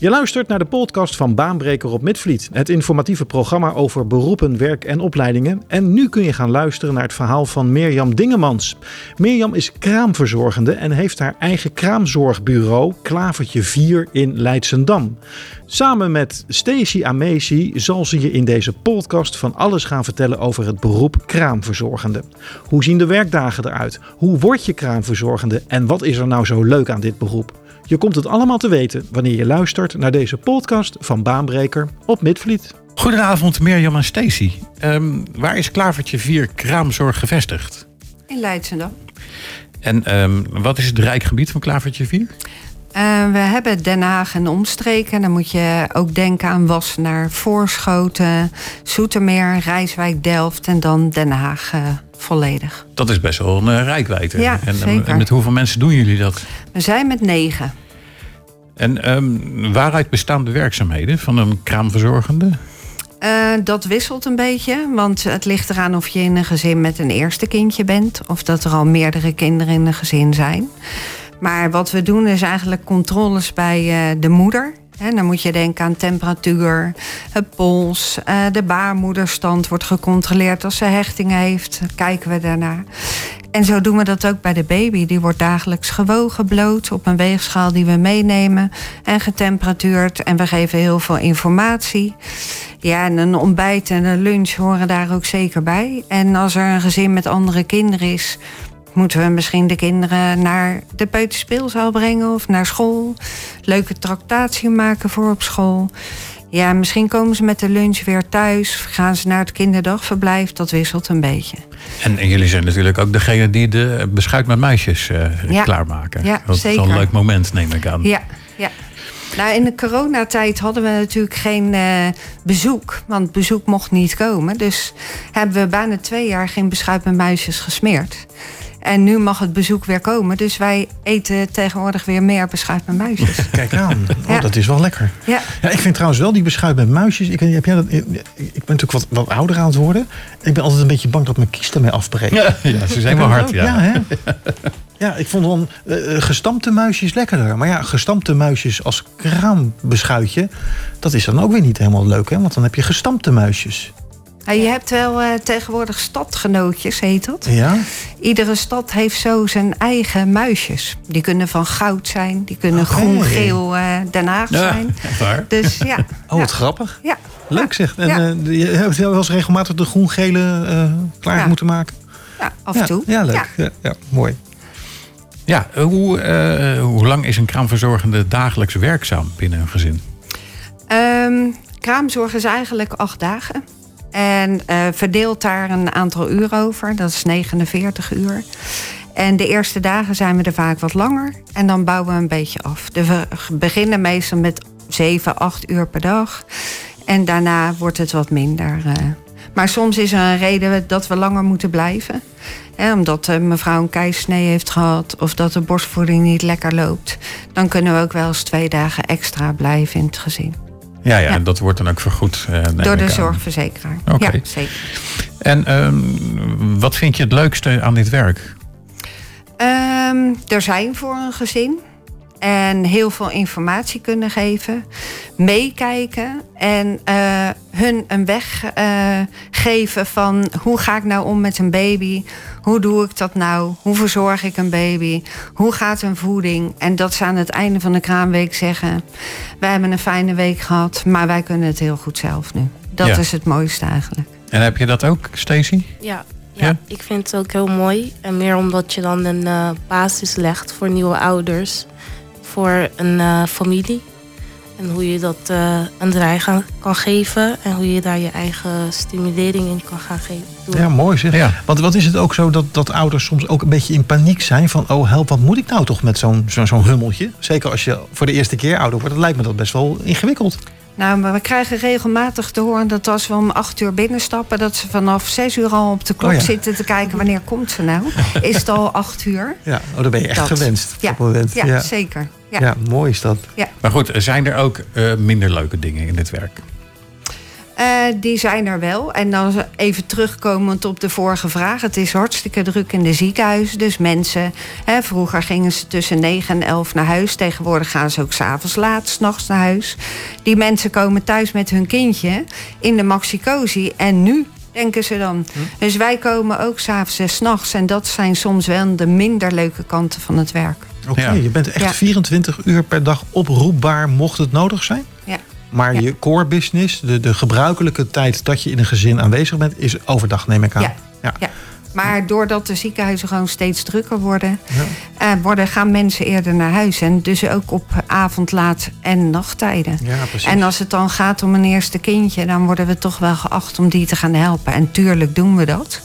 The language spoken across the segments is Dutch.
Je luistert naar de podcast van Baanbreker op Midvliet, het informatieve programma over beroepen, werk en opleidingen. En nu kun je gaan luisteren naar het verhaal van Mirjam Dingemans. Mirjam is kraamverzorgende en heeft haar eigen kraamzorgbureau Klavertje 4 in Leidsendam. Samen met Stacey Amesi zal ze je in deze podcast van alles gaan vertellen over het beroep kraamverzorgende. Hoe zien de werkdagen eruit? Hoe word je kraamverzorgende? En wat is er nou zo leuk aan dit beroep? Je komt het allemaal te weten wanneer je luistert naar deze podcast van Baanbreker op Midvliet. Goedenavond Mirjam en Stacy. Ehm, waar is Klavertje 4 Kraamzorg gevestigd? In Leidsendam. En ehm, wat is het rijkgebied van Klavertje 4? Uh, we hebben Den Haag en omstreken. Dan moet je ook denken aan Wassenaar, Voorschoten, Zoetermeer, Rijswijk, Delft en dan Den Haag uh, volledig. Dat is best wel een uh, rijkwijde. Ja, en, zeker. en met hoeveel mensen doen jullie dat? We zijn met negen. En um, waaruit bestaan de werkzaamheden van een kraamverzorgende? Uh, dat wisselt een beetje, want het ligt eraan of je in een gezin met een eerste kindje bent... of dat er al meerdere kinderen in een gezin zijn. Maar wat we doen is eigenlijk controles bij uh, de moeder. En dan moet je denken aan temperatuur, het pols, uh, de baarmoederstand wordt gecontroleerd. Als ze hechting heeft, kijken we daarnaar. En zo doen we dat ook bij de baby. Die wordt dagelijks gewogen, bloot op een weegschaal die we meenemen en getemperatuurd. En we geven heel veel informatie. Ja, en een ontbijt en een lunch horen daar ook zeker bij. En als er een gezin met andere kinderen is, moeten we misschien de kinderen naar de peuterspeelzaal brengen of naar school. Leuke tractatie maken voor op school. Ja, misschien komen ze met de lunch weer thuis. Gaan ze naar het kinderdagverblijf. Dat wisselt een beetje. En, en jullie zijn natuurlijk ook degene die de beschuit met muisjes uh, ja. klaarmaken. Ja, dat zeker. is wel een leuk moment, neem ik aan. Ja, ja. Nou, in de coronatijd hadden we natuurlijk geen uh, bezoek. Want bezoek mocht niet komen. Dus hebben we bijna twee jaar geen beschuit met muisjes gesmeerd. En nu mag het bezoek weer komen. Dus wij eten tegenwoordig weer meer beschuit met muisjes. Kijk aan. Oh, Ja. dat is wel lekker. Ja. Ja, ik vind trouwens wel die beschuit met muisjes. Ik, heb jij dat, ik ben natuurlijk wat, wat ouder aan het worden. Ik ben altijd een beetje bang dat mijn kies ermee afbreekt. Ja, ja, ze zijn wel hard. ook- Ja. hè? ja, ik vond dan eh, eh, gestampte muisjes lekkerder. Maar ja, gestampte muisjes als kraambeschuitje... dat is dan ook weer niet helemaal leuk, hè? Want dan heb je gestampte muisjes. Ja, je hebt wel eh, tegenwoordig stadgenootjes, heet dat. Ja? Iedere stad heeft zo zijn eigen muisjes. Die kunnen van goud zijn, die kunnen groen-geel eh Den Haag Ja, zijn. waar. Dus ja. Oh, wat ja. grappig. Ja. Leuk zeg. En Ja. eh, je hebt wel eens regelmatig de groen-gele eh, klaar Ja. moeten maken. Ja, af ja, en toe. Ja, leuk. Ja. Ja, mooi. Ja, hoe, eh, hoe lang is een kraamverzorgende dagelijks werkzaam binnen een gezin? Ehm, kraamzorg is eigenlijk acht dagen. En eh, verdeelt daar een aantal uur over. Dat is 49 uur. En de eerste dagen zijn we er vaak wat langer. En dan bouwen we een beetje af. We beginnen meestal met 7, 8 uur per dag. En daarna wordt het wat minder. eh. Maar soms is er een reden dat we langer moeten blijven. Omdat eh, mevrouw een keisnee heeft gehad... of dat de borstvoeding niet lekker loopt. Dan kunnen we ook wel eens twee dagen extra blijven in het gezin. Ja, ja, Ja. en dat wordt dan ook vergoed. eh, Door de zorgverzekeraar. Oké. Ja, zeker. En ehm, wat vind je het leukste aan dit werk? Ehm, er zijn voor een gezin. En heel veel informatie kunnen geven. Meekijken. En eh, hun een weg eh, geven van hoe ga ik nou om met een baby? Hoe doe ik dat nou? Hoe verzorg ik een baby? Hoe gaat een voeding? En dat ze aan het einde van de kraamweek zeggen... wij hebben een fijne week gehad, maar wij kunnen het heel goed zelf nu. Dat Ja. is het mooiste eigenlijk. En heb je dat ook, Stacey? Ja, ja, Ja? ik vind het ook heel mooi. En meer omdat je dan een eh, basis legt voor nieuwe ouders. Voor een eh, familie. En hoe je dat eh, een draai gaan, kan geven. En hoe je daar je eigen stimulering in kan gaan geven. doen. Ja, mooi zeg. Ja. Want wat is het ook zo dat, dat ouders soms ook een beetje in paniek zijn van... oh help, wat moet ik nou toch met zo'n zo'n zo'n hummeltje? Zeker als je voor de eerste keer ouder wordt. Dat lijkt me dat best wel ingewikkeld. Nou, maar we krijgen regelmatig te horen dat als we om acht uur binnenstappen... dat ze vanaf zes uur al op de klok Oh ja. zitten te kijken wanneer komt ze nou. Is het al acht uur? Ja, oh, dan ben je echt Dat. gewenst. op Ja, ja, ja. zeker. Ja. Ja. mooi is dat. Maar goed, zijn er ook eh, minder leuke dingen in dit werk? Eh, die zijn er wel. En dan even terugkomend op de vorige vraag. Het is hartstikke druk in de ziekenhuizen. Dus mensen, hè, vroeger gingen ze tussen 9 en 11 naar huis. Tegenwoordig gaan ze ook s'avonds laat, s'nachts naar huis. Die mensen komen thuis met hun kindje in de maxicosi. En nu denken ze dan. Dus wij komen ook s'avonds en s'nachts. En dat zijn soms wel de minder leuke kanten van het werk. Oké, Ja. je bent echt Ja. 24 uur per dag oproepbaar mocht het nodig zijn? Ja. Maar Ja. je core business, de, de gebruikelijke tijd dat je in een gezin aanwezig bent, is overdag, neem ik aan. Ja. Ja. Ja. Maar doordat de ziekenhuizen gewoon steeds drukker worden, Ja. eh, worden gaan mensen eerder naar huis. En dus ook op avond, laat en nachttijden. Ja, precies. En als het dan gaat om een eerste kindje, dan worden we toch wel geacht om die te gaan helpen. En tuurlijk doen we dat.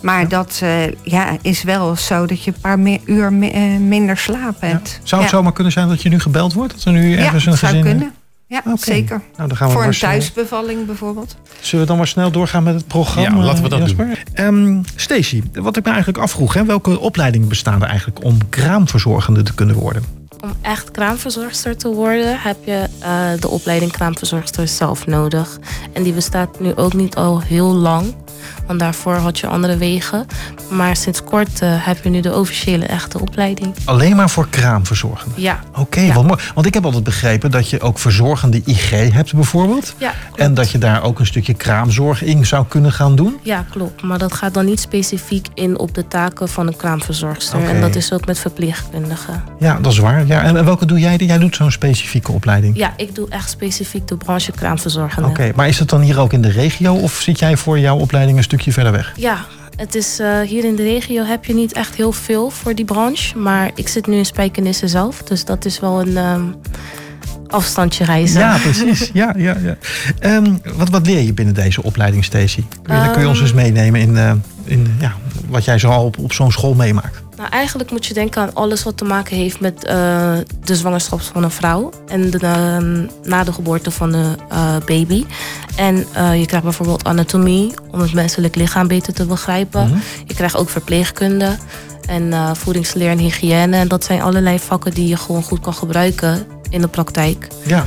Maar dat eh, ja, is wel zo dat je een paar meer, uur mi- eh, minder slaap Ja. hebt. Zou het ja. zomer kunnen zijn dat je nu gebeld wordt? Dat er nu Ja, ergens een het zou gezin... kunnen. Ja, zeker. Nou, dan gaan we Voor een thuisbevalling bijvoorbeeld. Zullen we dan maar snel doorgaan met het programma? Ja, laten we dat Jasper? Ehm, Stacey, wat ik me eigenlijk afvroeg, hè, welke opleidingen bestaan er eigenlijk om kraamverzorgende te kunnen worden? Om echt kraamverzorgster te worden heb je eh, de opleiding kraamverzorgster zelf nodig. En die bestaat nu ook niet al heel lang. Want daarvoor had je andere wegen. Maar sinds kort eh, heb je nu de officiële echte opleiding. Alleen maar voor kraamverzorgenden? Ja, Oké, Ja. wat mooi. Want ik heb altijd begrepen dat je ook verzorgende IG hebt bijvoorbeeld. ja klopt. En dat je daar ook een stukje kraamzorg in zou kunnen gaan doen. Ja, klopt. Maar dat gaat dan niet specifiek in op de taken van een kraamverzorgster. En dat is ook met verpleegkundigen. Ja, dat is waar. Ja, en welke doe jij? Jij doet zo'n specifieke opleiding. Ja, ik doe echt specifiek de branche kraamverzorgende. Oké, maar is het dan hier ook in de regio of zit jij voor jouw opleiding een stukje verder weg? Ja, het is, eh, hier in de regio heb je niet echt heel veel voor die branche. Maar ik zit nu in Spijkenisse zelf. Dus dat is wel een ehm, afstandje reizen. Ja, precies. Ja, ja, ja. Ehm, wat, wat leer je binnen deze opleiding, Stacey? Kun je, kun je ons Ehm. eens meenemen in, eh, in ja, wat jij zo al op, op zo'n school meemaakt? Nou, eigenlijk moet je denken aan alles wat te maken heeft met eh, de zwangerschap van een vrouw. En de, ehm, na de geboorte van de eh, baby. En eh, je krijgt bijvoorbeeld anatomie om het menselijk lichaam beter te begrijpen. Mhm. Je krijgt ook verpleegkunde en voedingsleer en hygiëne. En dat zijn allerlei vakken die je gewoon goed kan gebruiken in de praktijk. Ja,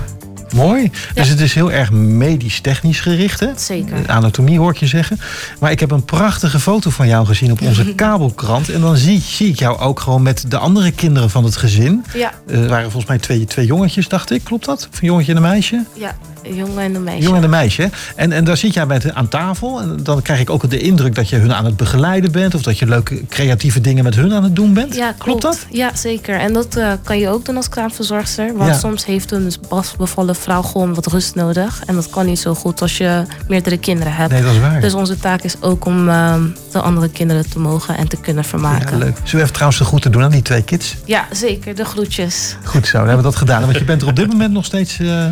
mooi. Dus het is heel erg medisch-technisch gericht, hè? Zeker. Anatomie hoor ik je zeggen. Maar ik heb een prachtige foto van jou gezien op onze kabelkrant. En dan zie, zie ik jou ook gewoon met de andere kinderen van het gezin. Ja, Eh, Er waren volgens mij twee, twee jongetjes, dacht ik. Klopt dat? Een jongetje en een meisje? ja, een jongen en een meisje. Een jongen en een meisje. En, en daar zit jij met, aan tafel. En dan krijg ik ook de indruk dat je hun aan het begeleiden bent. Of dat je leuke creatieve dingen met hun aan het doen bent. Ja, klopt. dat? Ja, zeker. En dat eh, kan je ook doen als kraamverzorgster. Want Ja. soms heeft een pas bevallen vrouw gewoon wat rust nodig. En dat kan niet zo goed als je meerdere kinderen hebt. Nee, dat is waar. Dus onze taak is ook om ehm, de andere kinderen te mogen en te kunnen ja, vermaken. Ja, leuk. Zullen we even trouwens de groeten doen aan die twee kids? zeker. De groetjes. Goed zo, dan hebben we dat gedaan. Want je bent er op dit moment nog steeds, eh,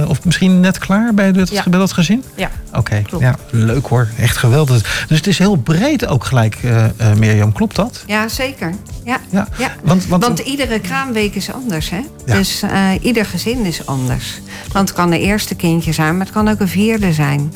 eh, of misschien net klaar bij, dat, Ja. bij dat gezin? Ja. Oké, Klopt. ja, leuk hoor. Echt geweldig. Dus het is heel breed ook gelijk, eh eh, Mirjam. Klopt dat? Ja, zeker. Ja. Ja. Ja. Want, want, Want iedere kraamweek is anders, hè? Ja. Dus eh, ieder gezin is anders. Want het kan een eerste kindje zijn, maar het kan ook een vierde zijn.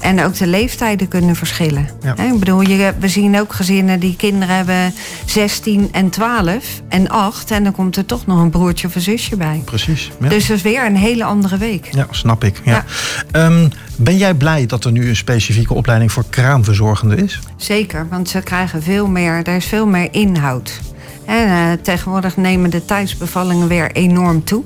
En ook de leeftijden kunnen verschillen. Ja. Ik bedoel, je, we zien ook gezinnen die kinderen hebben 16 en 12 en 8. En dan komt er toch nog een broertje of een zusje bij. Precies. Ja. Dus dat is weer een hele andere week. Ja, snap ik. Ja. Ehm, ben jij blij dat er nu een specifieke opleiding voor kraamverzorgenden is? Zeker, want ze krijgen veel meer, er is veel meer inhoud. En eh, tegenwoordig nemen de thuisbevallingen weer enorm toe.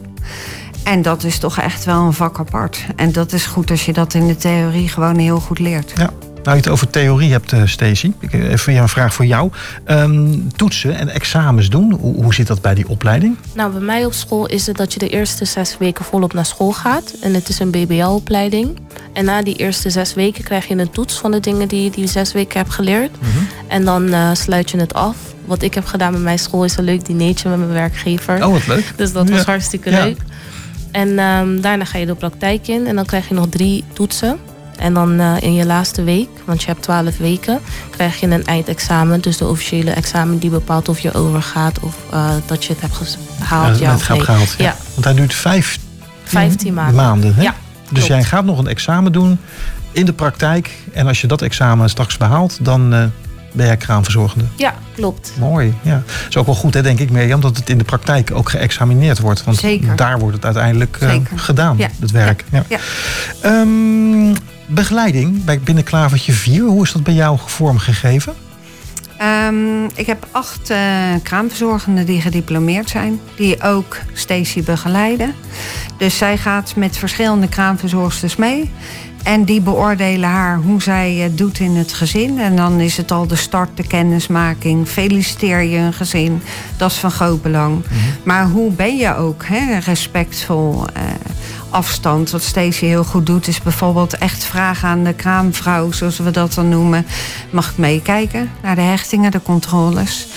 En dat is toch echt wel een vak apart. En dat is goed als je dat in de theorie gewoon heel goed leert. Ja. Nou, je het over theorie hebt, eh, Stacey. Ik heb Even weer een vraag voor jou. Ehm, toetsen en examens doen, hoe, hoe zit dat bij die opleiding? Nou, bij mij op school is het dat je de eerste zes weken volop naar school gaat. En het is een BBL-opleiding. En na die eerste zes weken krijg je een toets van de dingen die je die zes weken hebt geleerd. En dan eh, sluit je het af. Wat ik heb gedaan met mijn school is een leuk dinertje met mijn werkgever. Oh, wat leuk. Dus dat Ja. was hartstikke Ja. leuk. En ehm, daarna ga je de praktijk in en dan krijg je nog drie toetsen. En dan eh, in je laatste week, want je hebt twaalf weken, krijg je een eindexamen. Dus de officiële examen die bepaalt of je overgaat of eh, dat je het hebt gehaald. Ja, nee. gehaald. Ja. Ja. Want hij duurt vijf 15 maanden. hè? Ja, dus klopt. jij gaat nog een examen doen in de praktijk. En als je dat examen straks behaalt, dan eh, ben jij kraamverzorgende. Ja, klopt. Mooi, ja. is ook wel goed, hè, denk ik, Mirjam, dat het in de praktijk ook geëxamineerd wordt. Want Zeker. daar wordt het uiteindelijk eh, gedaan, Ja. het werk. Ja. Ja. Ehm, begeleiding bij binnen Klavertje 4, hoe is dat bij jou vormgegeven? Ehm, ik heb acht uh, kraamverzorgenden die gediplomeerd zijn, die ook Stacy begeleiden. Dus zij gaat met verschillende kraamverzorgsters mee. En die beoordelen haar hoe zij het doet in het gezin. En dan is het al de start, de kennismaking. Feliciteer je een gezin. Dat is van groot belang. Mhm. Maar hoe ben je ook hè, respectvol? Uh, afstand. Wat Stacey heel goed doet, is bijvoorbeeld echt vragen aan de kraamvrouw, zoals we dat dan noemen. Mag ik meekijken naar de hechtingen, de controles?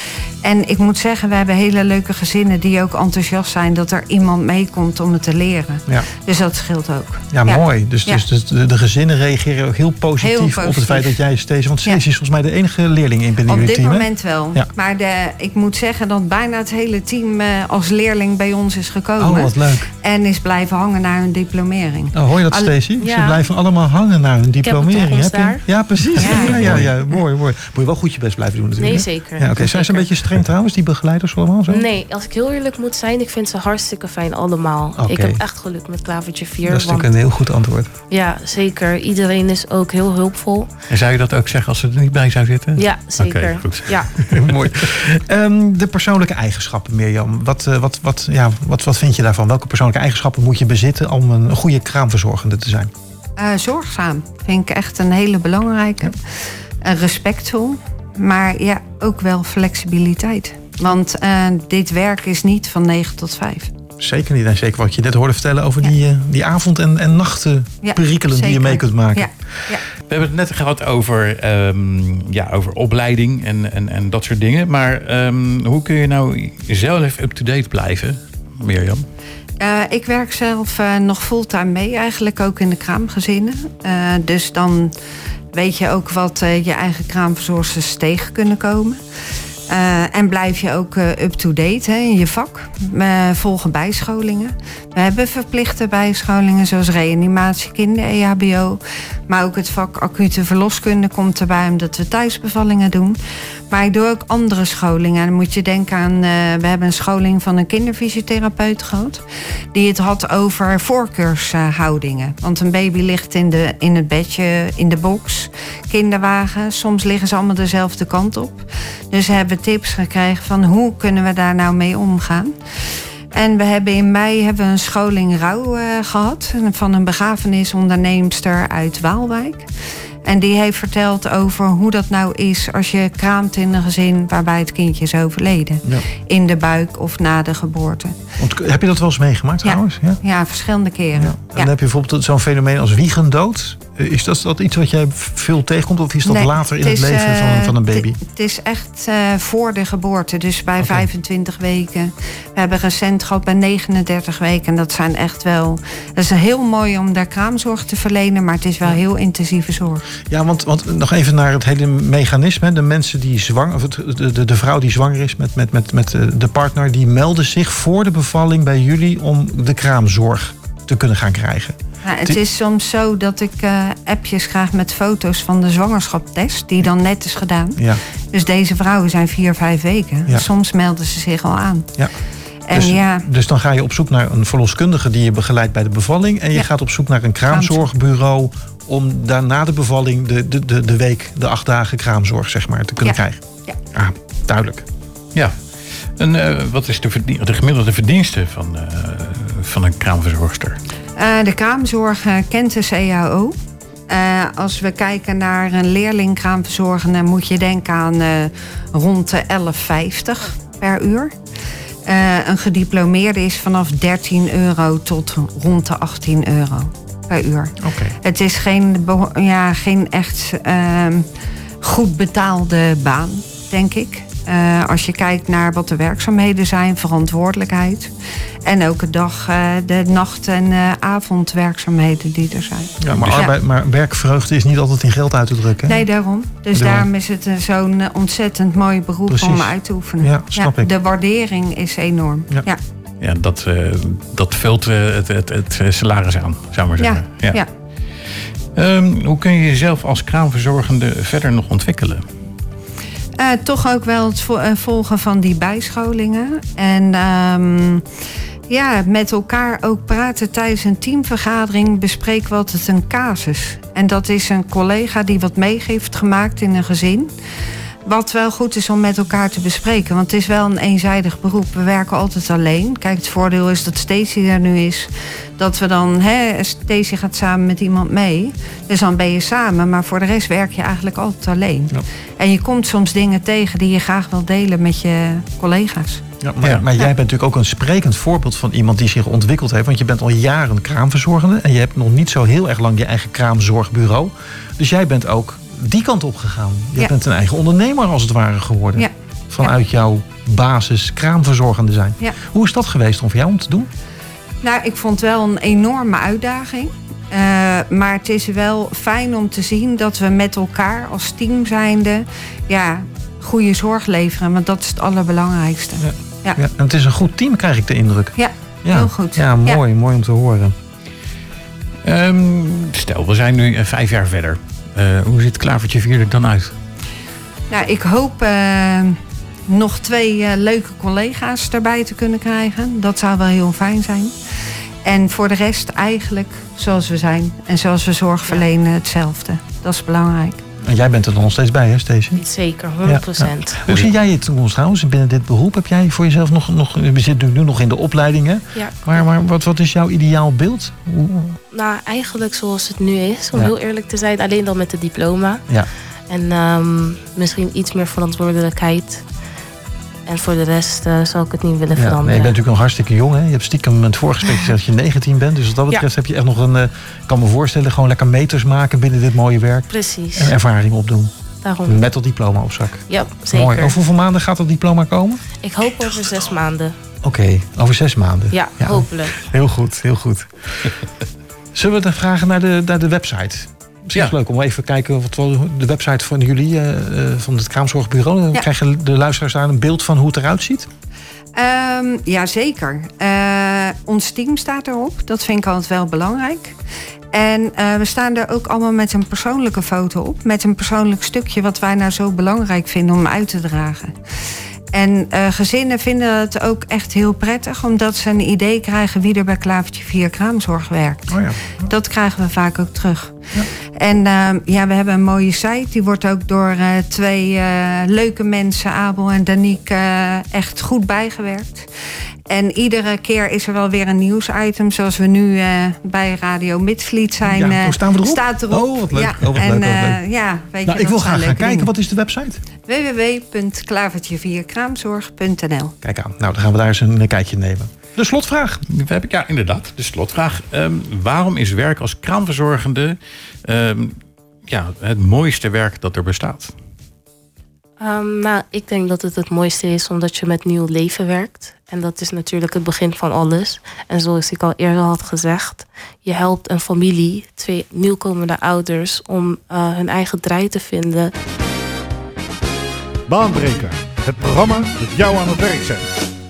En ik moet zeggen, we hebben hele leuke gezinnen die ook enthousiast zijn dat er iemand meekomt om het te leren. Ja. Dus dat scheelt ook. Ja, mooi. Dus, dus de, de, gezinnen reageren ook heel positief, op het feit dat jij steeds. Want Stacey is volgens mij de enige leerling in binnen jullie team. Op dit moment wel. Maar de, ik moet zeggen dat bijna het hele team uh, als leerling bij ons is gekomen. Oh, wat leuk. En is blijven hangen naar hun diplomering. Oh, hoor je dat, Stacey? Ze blijven allemaal hangen naar hun diplomering. Heb je? Ja, precies. Ja, ja, ja, mooi, mooi. Moet je wel goed je best blijven doen natuurlijk. Nee, zeker. Ja, Oké, Zijn ze een beetje streng trouwens, die begeleiders allemaal zo? Nee, als ik heel eerlijk moet zijn, ik vind ze hartstikke fijn allemaal. Ik heb echt geluk met Klavertje 4. Dat is natuurlijk een heel goed antwoord. Ja, zeker. Iedereen is ook heel hulpvol. En zou je dat ook zeggen als ze er niet bij zou zitten? Ja, zeker. Okay, goed. Ja. mooi. Um, de persoonlijke eigenschappen, Mirjam. Wat, uh, wat, wat, ja, wat, wat vind je daarvan? Welke persoonlijke eigenschappen moet je bezitten om een goede kraamverzorgende te zijn? Uh, zorgzaam vind ik echt een hele belangrijke. Ja. Uh, respectvol, maar ja, ook wel flexibiliteit. Want uh, dit werk is niet van 9 tot 5. Zeker niet. En zeker wat je net hoorde vertellen over ja. die, die avond- en, en nachtperikelen ja, die je mee kunt maken. Ja. Ja. We hebben het net gehad over, um, ja, over opleiding en, en, en dat soort dingen. Maar um, hoe kun je nou zelf up-to-date blijven, Mirjam? Uh, ik werk zelf uh, nog fulltime mee, eigenlijk ook in de kraamgezinnen. Uh, dus dan weet je ook wat je eigen kraamverzorgers tegen kunnen komen. Uh, en blijf je ook uh, up-to-date in je vak. We volgen bijscholingen. We hebben verplichte bijscholingen zoals reanimatie, kinder, EHBO. Maar ook het vak acute verloskunde komt erbij omdat we thuisbevallingen doen. Maar ik doe ook andere scholingen. Dan moet je denken aan, uh, we hebben een scholing van een kinderfysiotherapeut gehad. Die het had over voorkeurshoudingen. Want een baby ligt in, de, in het bedje, in de box, kinderwagen. Soms liggen ze allemaal dezelfde kant op. Dus we hebben tips gekregen van hoe kunnen we daar nou mee omgaan. En we hebben in mei hebben we een scholing rouw uh, gehad van een begrafenisonderneemster uit Waalwijk. En die heeft verteld over hoe dat nou is als je kraamt in een gezin waarbij het kindje is overleden. Ja. In de buik of na de geboorte. Want, heb je dat wel eens meegemaakt trouwens? Ja, ja verschillende keren. En dan heb je bijvoorbeeld zo'n fenomeen als wiegendood. Is dat, dat iets wat jij veel tegenkomt of is dat nee, later in het, het leven van, van, een baby? Het is echt uh, voor de geboorte, dus bij okay. 25 weken. We hebben recent gehad bij 39 weken. En dat zijn echt wel. Dat is heel mooi om daar kraamzorg te verlenen, maar het is wel heel intensieve zorg. Ja, want, want nog even naar het hele mechanisme. De mensen die zwanger, of de, de, de vrouw die zwanger is met, met, met, met de partner, die melden zich voor de bevalling bij jullie om de kraamzorg te kunnen gaan krijgen. Ja, het is soms zo dat ik uh, appjes krijg met foto's van de zwangerschapstest, die dan net is gedaan. Ja. Dus deze vrouwen zijn vier, vijf weken. Ja. Soms melden ze zich al aan. Ja. En dus, ja. dus dan ga je op zoek naar een verloskundige die je begeleidt bij de bevalling. En je ja. gaat op zoek naar een kraamzorgbureau om daarna de bevalling de, de, de, de week, de acht dagen kraamzorg, zeg maar, te kunnen krijgen. Ja. Ah, duidelijk. Ja. En uh, wat is de, de gemiddelde verdienste van, uh, van een kraamverzorgster? Uh, de kraamzorg kent de CAO. als we kijken naar een leerling kraamverzorgende, moet je denken aan rond de 11,50 per uur. een gediplomeerde is vanaf 13 euro tot rond de 18 euro per uur. Okay. Het is geen, ja, geen echt uh, goed betaalde baan, denk ik. Uh, als je kijkt naar wat de werkzaamheden zijn, verantwoordelijkheid. En ook de dag, uh, de nacht- en uh, avondwerkzaamheden die er zijn. Ja, maar, arbeid, ja. maar werkverheugde is niet altijd in geld uit te drukken. Nee, daarom. Dus daarom, daarom is het zo'n ontzettend mooi beroep Precies. om uit te oefenen. Ja, snap ik. De waardering is enorm. ja. ja ja, dat, uh, dat vult uh, het, het, het, salaris aan, zou maar zeggen. Ja, ja. ja. Um, hoe kun je jezelf als kraamverzorgende verder nog ontwikkelen? Uh, toch ook wel het volgen van die bijscholingen. En um, Ja, met elkaar ook praten tijdens een teamvergadering bespreken we altijd een casus. En dat is een collega die wat mee heeft gemaakt in een gezin. Wat wel goed is om met elkaar te bespreken. Want het is wel een eenzijdig beroep. We werken altijd alleen. Kijk, het voordeel is dat Stacey er nu is. Dat we dan, hè, Stacey gaat samen met iemand mee. Dus dan ben je samen. Maar voor de rest werk je eigenlijk altijd alleen. Ja. En je komt soms dingen tegen die je graag wil delen met je collega's. Ja, maar, Ja. maar jij bent natuurlijk ook een sprekend voorbeeld van iemand die zich ontwikkeld heeft. Want je bent al jaren kraamverzorgende. En je hebt nog niet zo heel erg lang je eigen kraamzorgbureau. Dus jij bent ook die kant op gegaan. Je Ja. bent een eigen ondernemer als het ware geworden. Ja. Vanuit jouw basis kraamverzorgende zijn. Ja. Hoe is dat geweest om voor jou om te doen? Nou, ik vond het wel een enorme uitdaging. Eh, maar het is wel fijn om te zien dat we met elkaar als team zijnde... ja, goede zorg leveren. Want dat is het allerbelangrijkste. Ja. Ja. Ja, en het is een goed team, krijg ik de indruk. Ja, Ja, heel goed. Ja, mooi, mooi om te horen. Ehm, stel, we zijn nu eh, vijf jaar verder. Eh, hoe ziet Klavertje 4 er dan uit? Nou, ik hoop eh, nog twee eh, leuke collega's erbij te kunnen krijgen. Dat zou wel heel fijn zijn. En voor de rest eigenlijk zoals we zijn. En zoals we zorg verlenen hetzelfde. Dat is belangrijk. En jij bent er dan nog steeds bij, hè, Stacey? Zeker, 100%. Hoe zie jij je toekomst trouwens binnen dit beroep? Heb jij voor jezelf nog, nog we zitten nu nog in de opleidingen. Ja. Maar, maar wat, wat is jouw ideaal beeld? Hoe- Nou, eigenlijk zoals het nu is, om Ja. heel eerlijk te zijn, alleen dan met het diploma. Ja. En ehm, misschien iets meer verantwoordelijkheid. En voor de rest eh, zou ik het niet willen Ja, nee, je veranderen. bent natuurlijk nog hartstikke jong. Hè? Je hebt stiekem in het vorige gesprek gezegd dat je 19 bent. Dus wat dat betreft heb je echt nog een... eh, Ik kan me voorstellen, gewoon lekker meters maken binnen dit mooie werk. Precies, En ervaring opdoen. daarom. Met dat diploma op zak. Ja, zeker. Mooi. Over hoeveel maanden gaat dat diploma komen? Ik hoop over zes maanden. Oké, over zes maanden. Ja, Ja. hopelijk. Heel goed, heel goed. Zullen we dan vragen naar de, naar de website? Het leuk om even te kijken wat de website van jullie, eh, eh, van het Kraamzorgbureau. Dan Ja. krijgen de luisteraars daar een beeld van hoe het eruit ziet. Ehm ja, zeker. Eh, ons team staat erop. Dat vind ik altijd wel belangrijk. En eh, we staan er ook allemaal met een persoonlijke foto op. Met een persoonlijk stukje wat wij nou zo belangrijk vinden om uit te dragen. En eh, gezinnen vinden het ook echt heel prettig... omdat ze een idee krijgen wie er bij Klavertje 4 kraamzorg werkt. Oh ja. Dat krijgen we vaak ook terug. En ehm, ja, we hebben een mooie site. Die wordt ook door eh, twee eh, leuke mensen, Abel en Danique, eh, echt goed bijgewerkt. En iedere keer is er wel weer een nieuwsitem, zoals we nu bij Radio Midvliet zijn. Ja, hoe staan we erop? Staat erop. Oh, wat leuk. Ja, Oh, wat en, leuk, wat leuk. ja, weet Nou, je, ik wil graag gaan kijken. dingen. Wat is de website? www.klavertje4kraamzorg.nl Kijk aan. Nou, dan gaan we daar eens een kijkje nemen. De slotvraag. Dat heb ik ja, inderdaad. De slotvraag. Ehm, waarom is werk als kraamverzorgende ehm, ja, het mooiste werk dat er bestaat? Ehm, nou, ik denk dat het het mooiste is omdat je met nieuw leven werkt. En dat is natuurlijk het begin van alles. En zoals ik al eerder had gezegd, je helpt een familie, twee nieuwkomende ouders, om eh, hun eigen draai te vinden. Baanbreker, het programma dat jou aan het werk zet.